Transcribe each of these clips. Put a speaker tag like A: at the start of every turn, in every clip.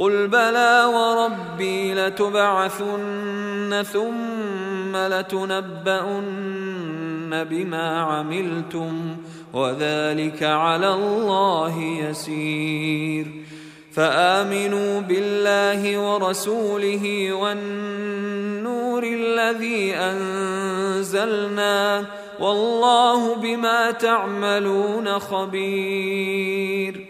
A: قل بلى وربي لتبعثن ثم لتنبؤن بما عملتم وذلك على الله يسير فامنوا بالله ورسوله والنور الذي انزلنا والله بما تعملون خبير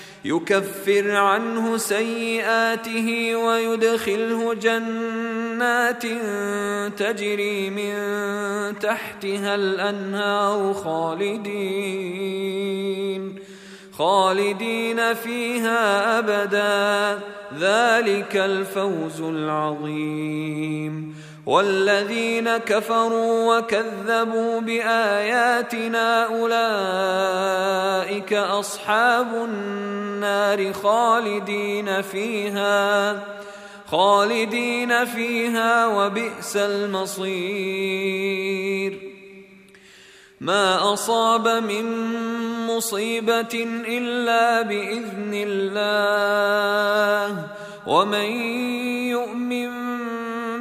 A: يكفر عنه سيئاته ويدخله جنات تجري من تحتها الأنهار خالدين خالدين فيها أبدا. ذلك الفوز العظيم. والذين كفروا وكذبوا بآياتنا أولئك أصحاب النار خالدين فيها خالدين فيها وبئس المصير. ما أصاب من مصيبة إلا بإذن الله ومن يؤمن